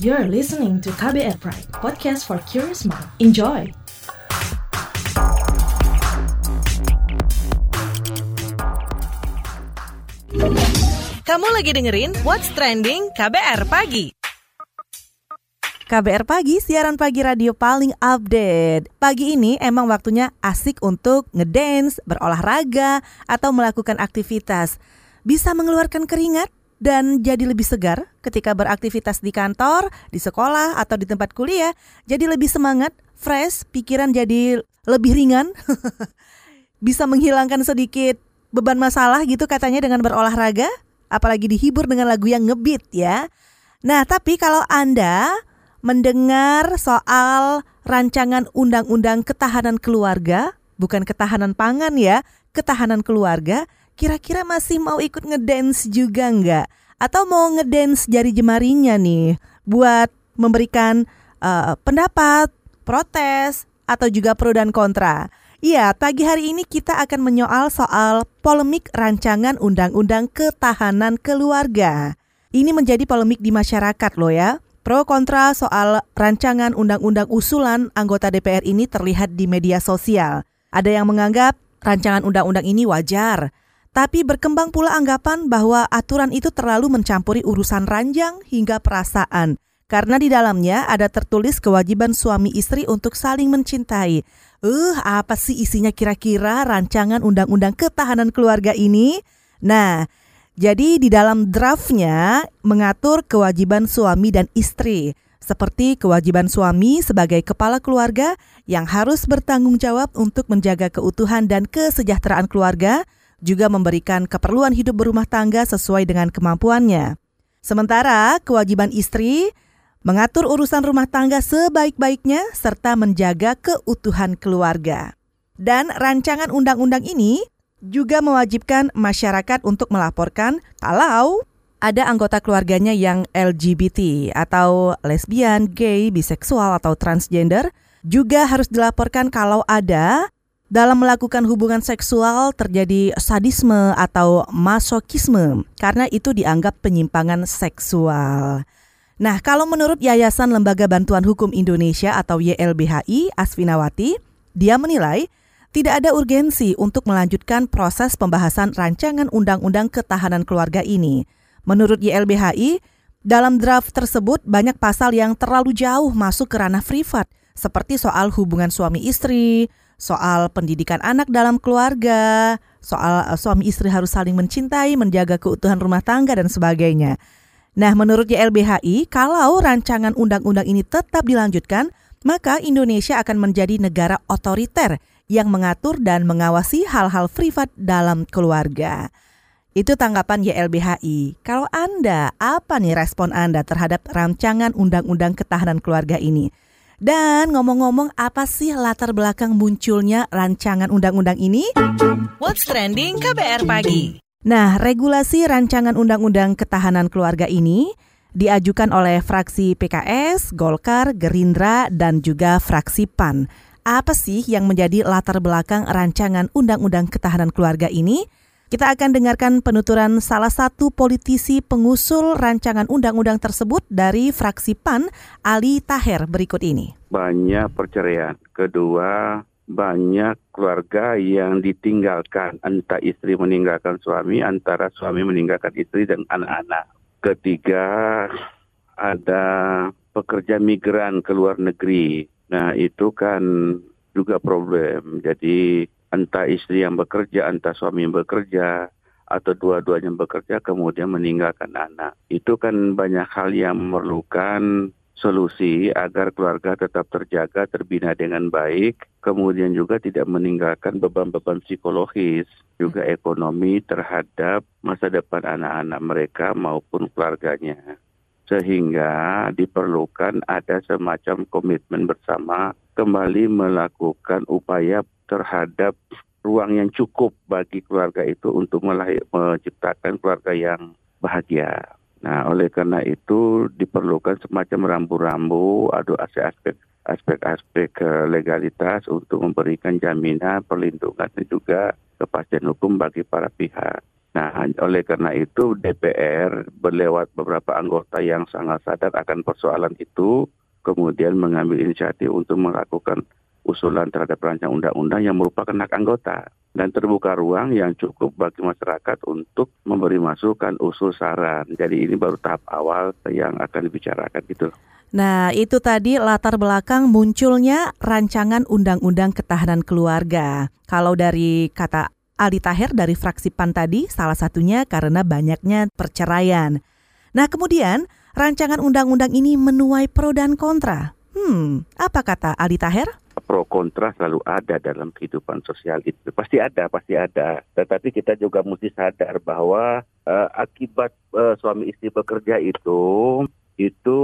You're listening to KBR Pride, podcast for curious mind. Enjoy! Kamu lagi dengerin What's Trending KBR Pagi. KBR Pagi, siaran pagi radio paling update. Pagi ini emang waktunya asik untuk ngedance, berolahraga, atau melakukan aktivitas. Bisa mengeluarkan keringat dan jadi lebih segar ketika beraktivitas di kantor, di sekolah, atau di tempat kuliah. Jadi lebih semangat, fresh, pikiran jadi lebih ringan. Bisa menghilangkan sedikit beban masalah gitu katanya dengan berolahraga apalagi dihibur dengan lagu yang ngebeat ya. Nah, tapi kalau Anda mendengar soal rancangan undang-undang ketahanan keluarga, bukan ketahanan pangan ya, ketahanan keluarga, kira-kira masih mau ikut ngedance juga nggak? Atau mau ngedance jari jemarinya nih buat memberikan uh, pendapat, protes, atau juga pro dan kontra? Iya, pagi hari ini kita akan menyoal soal polemik rancangan Undang-Undang Ketahanan Keluarga. Ini menjadi polemik di masyarakat loh ya. Pro kontra soal rancangan undang-undang usulan anggota DPR ini terlihat di media sosial. Ada yang menganggap rancangan undang-undang ini wajar, tapi berkembang pula anggapan bahwa aturan itu terlalu mencampuri urusan ranjang hingga perasaan. Karena di dalamnya ada tertulis kewajiban suami istri untuk saling mencintai. Uh, apa sih isinya kira-kira rancangan undang-undang ketahanan keluarga ini? Nah, jadi di dalam draftnya mengatur kewajiban suami dan istri, seperti kewajiban suami sebagai kepala keluarga yang harus bertanggung jawab untuk menjaga keutuhan dan kesejahteraan keluarga, juga memberikan keperluan hidup berumah tangga sesuai dengan kemampuannya. Sementara kewajiban istri mengatur urusan rumah tangga sebaik-baiknya, serta menjaga keutuhan keluarga. Dan rancangan undang-undang ini juga mewajibkan masyarakat untuk melaporkan kalau ada anggota keluarganya yang LGBT atau lesbian, gay, biseksual, atau transgender, juga harus dilaporkan kalau ada dalam melakukan hubungan seksual terjadi sadisme atau masokisme karena itu dianggap penyimpangan seksual. Nah, kalau menurut Yayasan Lembaga Bantuan Hukum Indonesia atau YLBHI, Asfinawati, dia menilai tidak ada urgensi untuk melanjutkan proses pembahasan rancangan undang-undang ketahanan keluarga ini. Menurut YLBHI, dalam draft tersebut banyak pasal yang terlalu jauh masuk ke ranah privat, seperti soal hubungan suami istri, soal pendidikan anak dalam keluarga, soal eh, suami istri harus saling mencintai, menjaga keutuhan rumah tangga, dan sebagainya. Nah, menurut YLBHI, kalau rancangan undang-undang ini tetap dilanjutkan, maka Indonesia akan menjadi negara otoriter yang mengatur dan mengawasi hal-hal privat dalam keluarga. Itu tanggapan YLBHI. Kalau Anda, apa nih respon Anda terhadap rancangan undang-undang ketahanan keluarga ini? Dan ngomong-ngomong, apa sih latar belakang munculnya rancangan undang-undang ini? What's trending KBR pagi? Nah, regulasi rancangan undang-undang ketahanan keluarga ini diajukan oleh fraksi PKS, Golkar, Gerindra, dan juga fraksi PAN. Apa sih yang menjadi latar belakang rancangan undang-undang ketahanan keluarga ini? Kita akan dengarkan penuturan salah satu politisi pengusul rancangan undang-undang tersebut dari fraksi PAN, Ali Taher berikut ini. Banyak perceraian. Kedua, banyak keluarga yang ditinggalkan entah istri meninggalkan suami antara suami meninggalkan istri dan anak-anak ketiga ada pekerja migran ke luar negeri nah itu kan juga problem jadi entah istri yang bekerja entah suami yang bekerja atau dua-duanya bekerja kemudian meninggalkan anak itu kan banyak hal yang memerlukan solusi agar keluarga tetap terjaga, terbina dengan baik, kemudian juga tidak meninggalkan beban-beban psikologis, juga ekonomi terhadap masa depan anak-anak mereka maupun keluarganya. Sehingga diperlukan ada semacam komitmen bersama kembali melakukan upaya terhadap ruang yang cukup bagi keluarga itu untuk menciptakan keluarga yang bahagia. Nah, oleh karena itu diperlukan semacam rambu-rambu atau aspek-aspek aspek-aspek legalitas untuk memberikan jaminan perlindungan dan juga kepastian hukum bagi para pihak. Nah, oleh karena itu DPR berlewat beberapa anggota yang sangat sadar akan persoalan itu, kemudian mengambil inisiatif untuk melakukan usulan terhadap rancangan undang-undang yang merupakan hak anggota dan terbuka ruang yang cukup bagi masyarakat untuk memberi masukan usul saran. Jadi ini baru tahap awal yang akan dibicarakan gitu. Nah, itu tadi latar belakang munculnya rancangan undang-undang ketahanan keluarga. Kalau dari kata Ali Taher dari fraksi PAN tadi salah satunya karena banyaknya perceraian. Nah kemudian rancangan undang-undang ini menuai pro dan kontra. Hmm, apa kata Ali Taher? Pro kontra selalu ada dalam kehidupan sosial itu. Pasti ada, pasti ada. Tetapi kita juga mesti sadar bahwa uh, akibat uh, suami istri bekerja itu itu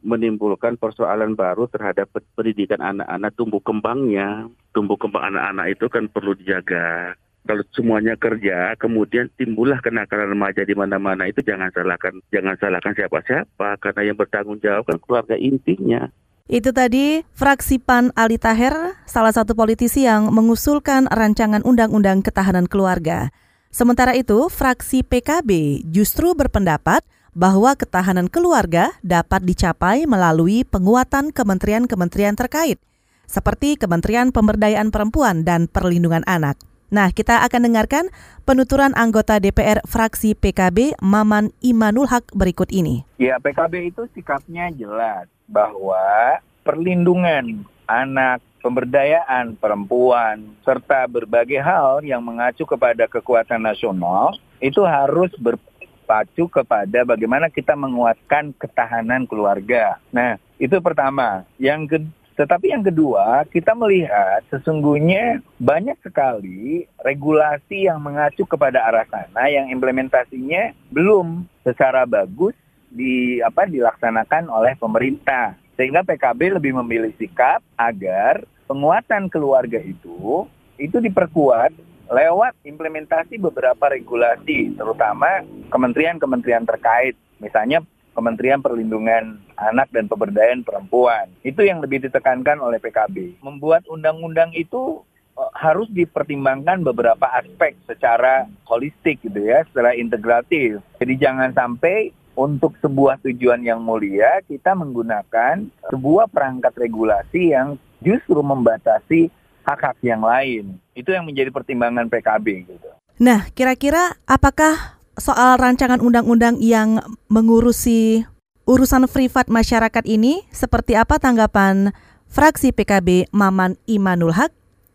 menimbulkan persoalan baru terhadap pendidikan anak-anak tumbuh kembangnya. Tumbuh kembang anak-anak itu kan perlu dijaga kalau semuanya kerja, kemudian timbullah kenakalan remaja di mana-mana itu jangan salahkan jangan salahkan siapa-siapa karena yang bertanggung jawab kan keluarga intinya. Itu tadi fraksi PAN Ali Taher, salah satu politisi yang mengusulkan rancangan undang-undang ketahanan keluarga. Sementara itu, fraksi PKB justru berpendapat bahwa ketahanan keluarga dapat dicapai melalui penguatan kementerian-kementerian terkait, seperti Kementerian Pemberdayaan Perempuan dan Perlindungan Anak. Nah, kita akan dengarkan penuturan anggota DPR fraksi PKB Maman Imanul Haq berikut ini. Ya, PKB itu sikapnya jelas bahwa perlindungan anak, pemberdayaan perempuan, serta berbagai hal yang mengacu kepada kekuatan nasional itu harus berpacu kepada bagaimana kita menguatkan ketahanan keluarga. Nah, itu pertama. Yang kedua, tetapi yang kedua, kita melihat sesungguhnya banyak sekali regulasi yang mengacu kepada arah sana yang implementasinya belum secara bagus di apa dilaksanakan oleh pemerintah. Sehingga PKB lebih memilih sikap agar penguatan keluarga itu itu diperkuat lewat implementasi beberapa regulasi, terutama kementerian-kementerian terkait. Misalnya Kementerian Perlindungan Anak dan Pemberdayaan Perempuan. Itu yang lebih ditekankan oleh PKB. Membuat undang-undang itu eh, harus dipertimbangkan beberapa aspek secara holistik gitu ya, secara integratif. Jadi jangan sampai untuk sebuah tujuan yang mulia kita menggunakan sebuah perangkat regulasi yang justru membatasi hak-hak yang lain. Itu yang menjadi pertimbangan PKB gitu. Nah, kira-kira apakah soal rancangan undang-undang yang mengurusi urusan privat masyarakat ini seperti apa tanggapan fraksi PKB Maman Imanul Haq?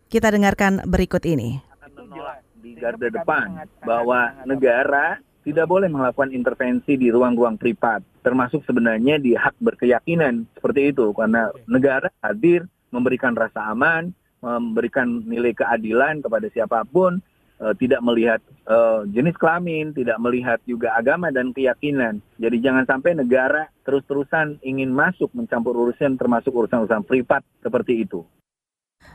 Kita dengarkan berikut ini. Di garda depan bahwa negara tidak boleh melakukan intervensi di ruang-ruang privat, termasuk sebenarnya di hak berkeyakinan seperti itu, karena negara hadir memberikan rasa aman, memberikan nilai keadilan kepada siapa pun, uh, tidak melihat uh, jenis kelamin, tidak melihat juga agama dan keyakinan. Jadi jangan sampai negara terus-terusan ingin masuk mencampur urusan termasuk urusan-urusan privat seperti itu.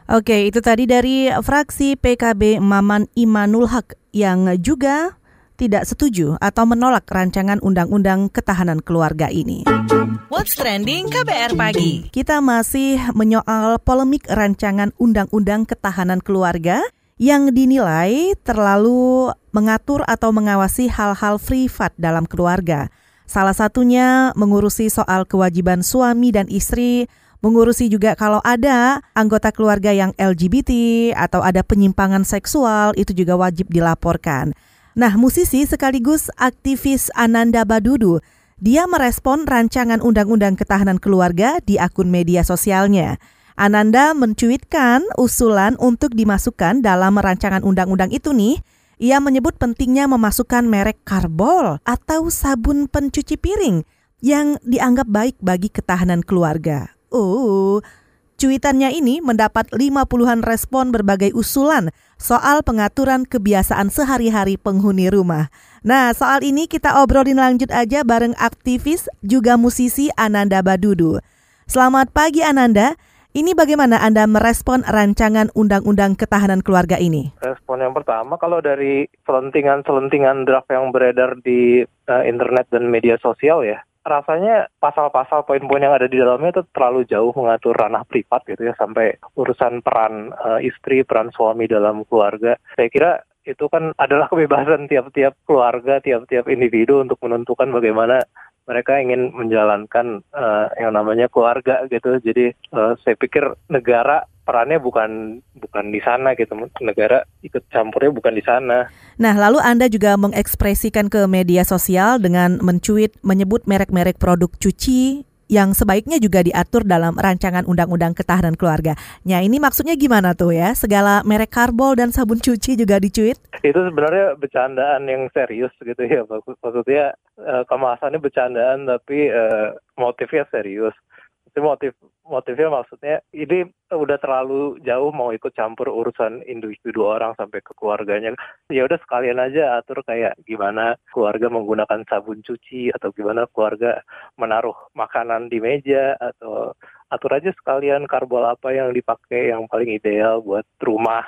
Oke, itu tadi dari fraksi PKB Maman Imanul Haq yang juga tidak setuju atau menolak rancangan undang-undang ketahanan keluarga ini. What's trending KBR pagi? Kita masih menyoal polemik rancangan undang-undang ketahanan keluarga yang dinilai terlalu mengatur atau mengawasi hal-hal privat dalam keluarga. Salah satunya mengurusi soal kewajiban suami dan istri, mengurusi juga kalau ada anggota keluarga yang LGBT atau ada penyimpangan seksual itu juga wajib dilaporkan. Nah, musisi sekaligus aktivis Ananda Badudu, dia merespon rancangan undang-undang ketahanan keluarga di akun media sosialnya. Ananda mencuitkan usulan untuk dimasukkan dalam rancangan undang-undang itu nih. Ia menyebut pentingnya memasukkan merek karbol atau sabun pencuci piring yang dianggap baik bagi ketahanan keluarga. Oh, cuitannya ini mendapat 50-an respon berbagai usulan soal pengaturan kebiasaan sehari-hari penghuni rumah. Nah, soal ini kita obrolin lanjut aja bareng aktivis juga musisi Ananda Badudu. Selamat pagi Ananda. Ini bagaimana Anda merespon rancangan Undang-Undang Ketahanan Keluarga ini? Respon yang pertama, kalau dari selentingan-selentingan draft yang beredar di uh, internet dan media sosial ya, rasanya pasal-pasal poin-poin yang ada di dalamnya itu terlalu jauh mengatur ranah privat gitu ya sampai urusan peran uh, istri, peran suami dalam keluarga. Saya kira itu kan adalah kebebasan tiap-tiap keluarga, tiap-tiap individu untuk menentukan bagaimana mereka ingin menjalankan uh, yang namanya keluarga gitu. Jadi uh, saya pikir negara perannya bukan bukan di sana gitu. Negara ikut campurnya bukan di sana. Nah, lalu Anda juga mengekspresikan ke media sosial dengan mencuit menyebut merek-merek produk cuci yang sebaiknya juga diatur dalam rancangan Undang-Undang Ketahanan Keluarga. Ya, ini maksudnya gimana tuh ya? Segala merek karbol dan sabun cuci juga dicuit? Itu sebenarnya bercandaan yang serius gitu ya. Maksudnya uh, kemasannya bercandaan tapi uh, motifnya serius. Motif motifnya maksudnya ini udah terlalu jauh mau ikut campur urusan individu orang sampai ke keluarganya. Ya udah sekalian aja atur kayak gimana keluarga menggunakan sabun cuci atau gimana keluarga menaruh makanan di meja atau atur aja sekalian karbol apa yang dipakai yang paling ideal buat rumah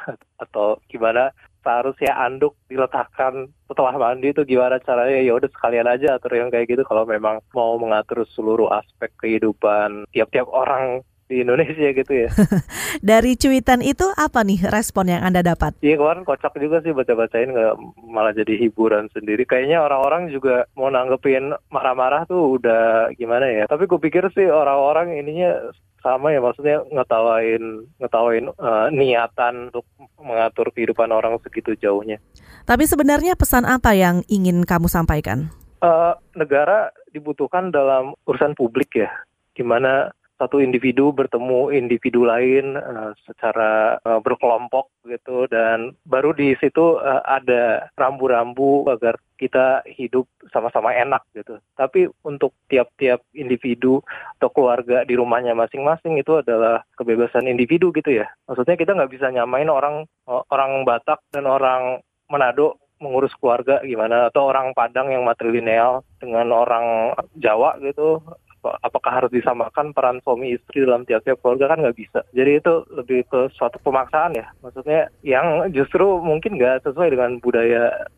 atau gimana seharusnya anduk diletakkan setelah mandi itu gimana caranya? Ya udah sekalian aja atur yang kayak gitu. Kalau memang mau mengatur seluruh aspek kehidupan tiap-tiap orang di Indonesia gitu ya. Dari cuitan itu apa nih respon yang Anda dapat? Iya kemarin kocak juga sih baca-bacain nggak malah jadi hiburan sendiri. Kayaknya orang-orang juga mau nanggepin marah-marah tuh udah gimana ya. Tapi kupikir sih orang-orang ininya sama ya maksudnya ngetawain ngetawain uh, niatan untuk mengatur kehidupan orang segitu jauhnya. Tapi sebenarnya pesan apa yang ingin kamu sampaikan? Uh, negara dibutuhkan dalam urusan publik ya, gimana satu individu bertemu individu lain uh, secara uh, berkelompok gitu dan baru di situ uh, ada rambu-rambu agar kita hidup sama-sama enak gitu. Tapi untuk tiap-tiap individu atau keluarga di rumahnya masing-masing itu adalah kebebasan individu gitu ya. Maksudnya kita nggak bisa nyamain orang orang Batak dan orang Manado mengurus keluarga gimana atau orang Padang yang matrilineal dengan orang Jawa gitu apakah harus disamakan peran suami istri dalam tiap-tiap keluarga kan nggak bisa. Jadi itu lebih ke suatu pemaksaan ya. Maksudnya yang justru mungkin nggak sesuai dengan budaya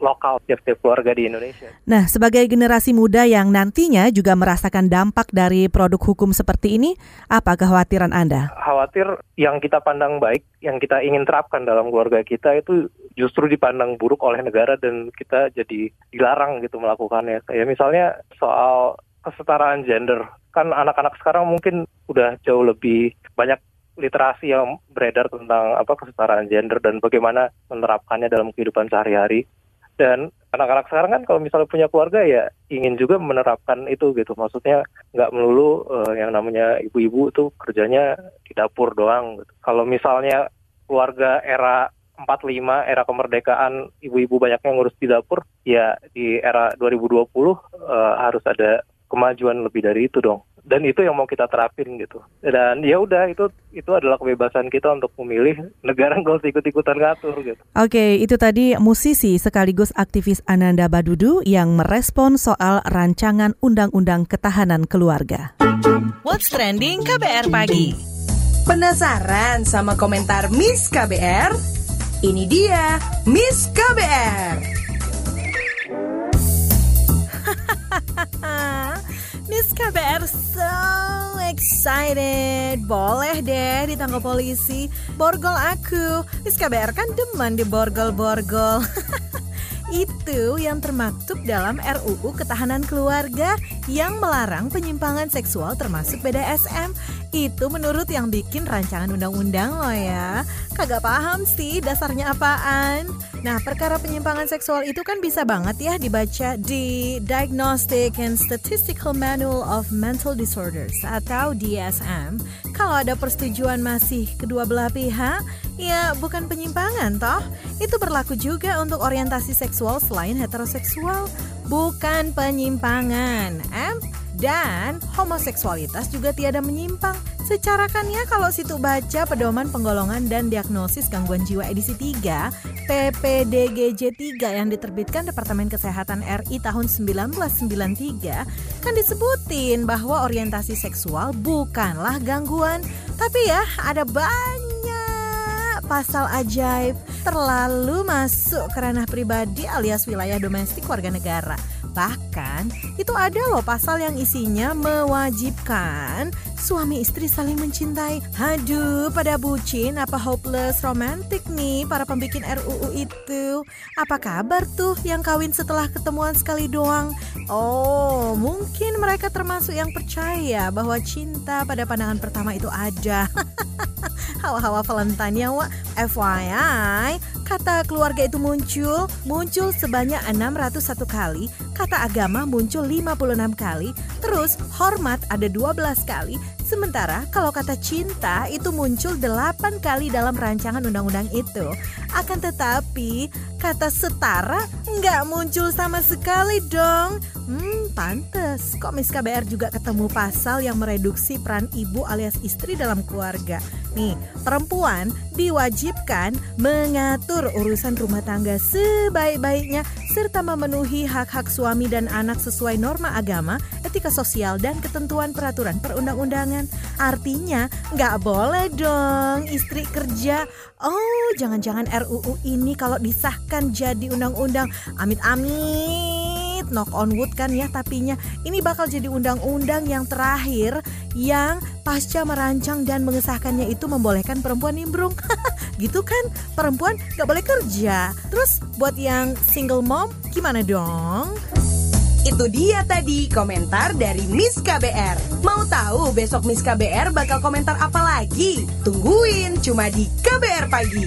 lokal tiap-tiap keluarga di Indonesia. Nah, sebagai generasi muda yang nantinya juga merasakan dampak dari produk hukum seperti ini, apa kekhawatiran Anda? Khawatir yang kita pandang baik, yang kita ingin terapkan dalam keluarga kita itu justru dipandang buruk oleh negara dan kita jadi dilarang gitu melakukannya. Kayak misalnya soal kesetaraan gender. Kan anak-anak sekarang mungkin udah jauh lebih banyak literasi yang beredar tentang apa kesetaraan gender dan bagaimana menerapkannya dalam kehidupan sehari-hari. Dan anak-anak sekarang kan kalau misalnya punya keluarga ya ingin juga menerapkan itu gitu. Maksudnya nggak melulu uh, yang namanya ibu-ibu tuh kerjanya di dapur doang. Gitu. Kalau misalnya keluarga era 45 era kemerdekaan ibu-ibu banyak yang ngurus di dapur ya di era 2020 uh, eh, harus ada kemajuan lebih dari itu dong dan itu yang mau kita terapin gitu dan ya udah itu itu adalah kebebasan kita untuk memilih negara nggak usah ikut-ikutan ngatur gitu. Oke itu tadi musisi sekaligus aktivis Ananda Badudu yang merespon soal rancangan Undang-Undang Ketahanan Keluarga. What's trending KBR pagi? Penasaran sama komentar Miss KBR? Ini dia Miss KBR. Miss KBR so excited. Boleh deh ditangkap polisi. Borgol aku. Miss KBR kan demen di borgol-borgol Itu yang termaktub dalam RUU Ketahanan Keluarga yang melarang penyimpangan seksual termasuk BDSM. Itu menurut yang bikin rancangan undang-undang loh ya. Kagak paham sih dasarnya apaan. Nah, perkara penyimpangan seksual itu kan bisa banget ya dibaca di Diagnostic and Statistical Manual of Mental Disorders atau DSM. Kalau ada persetujuan masih kedua belah pihak, ya bukan penyimpangan toh. Itu berlaku juga untuk orientasi seksual selain heteroseksual, bukan penyimpangan. Em? Dan homoseksualitas juga tiada menyimpang. Secara kan ya kalau situ baca pedoman penggolongan dan diagnosis gangguan jiwa edisi 3 PPDGJ 3 yang diterbitkan Departemen Kesehatan RI tahun 1993 kan disebutin bahwa orientasi seksual bukanlah gangguan tapi ya ada banyak pasal ajaib terlalu masuk ke ranah pribadi alias wilayah domestik warga negara. Bahkan itu ada loh pasal yang isinya mewajibkan suami istri saling mencintai. Aduh, pada bucin apa hopeless romantic nih para pembikin RUU itu. Apa kabar tuh yang kawin setelah ketemuan sekali doang? Oh, mungkin mereka termasuk yang percaya bahwa cinta pada pandangan pertama itu ada. Hawa-hawa Valentine ya, Wak. FYI, kata keluarga itu muncul, muncul sebanyak 601 kali, kata agama muncul 56 kali, terus hormat ada 12 kali, sementara kalau kata cinta itu muncul 8 kali dalam rancangan undang-undang itu. Akan tetapi, kata setara nggak muncul sama sekali dong. Hmm, pantes. Kok Miss KBR juga ketemu pasal yang mereduksi peran ibu alias istri dalam keluarga. Nih, perempuan diwajibkan mengatur urusan rumah tangga sebaik-baiknya serta memenuhi hak-hak suami dan anak sesuai norma agama, etika sosial, dan ketentuan peraturan perundang-undangan. Artinya, nggak boleh dong istri kerja. Oh, jangan-jangan RUU ini kalau disahkan jadi undang-undang. Amit-amit knock on wood kan ya tapinya ini bakal jadi undang-undang yang terakhir yang pasca merancang dan mengesahkannya itu membolehkan perempuan nimbrung gitu kan perempuan gak boleh kerja terus buat yang single mom gimana dong Itu dia tadi komentar dari Miss KBR. Mau tahu besok Miss KBR bakal komentar apa lagi? Tungguin cuma di KBR Pagi.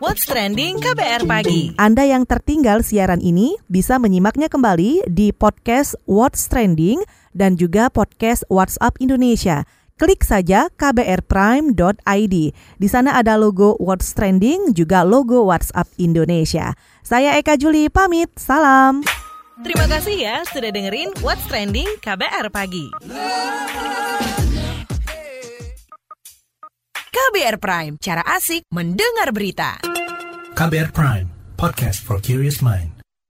What's Trending KBR Pagi. Anda yang tertinggal siaran ini bisa menyimaknya kembali di podcast What's Trending dan juga podcast WhatsApp Indonesia. Klik saja kbrprime.id. Di sana ada logo What's Trending juga logo WhatsApp Indonesia. Saya Eka Juli pamit. Salam. Terima kasih ya sudah dengerin What's Trending KBR Pagi. KBR Prime, cara asik mendengar berita. KBR Prime, podcast for curious mind.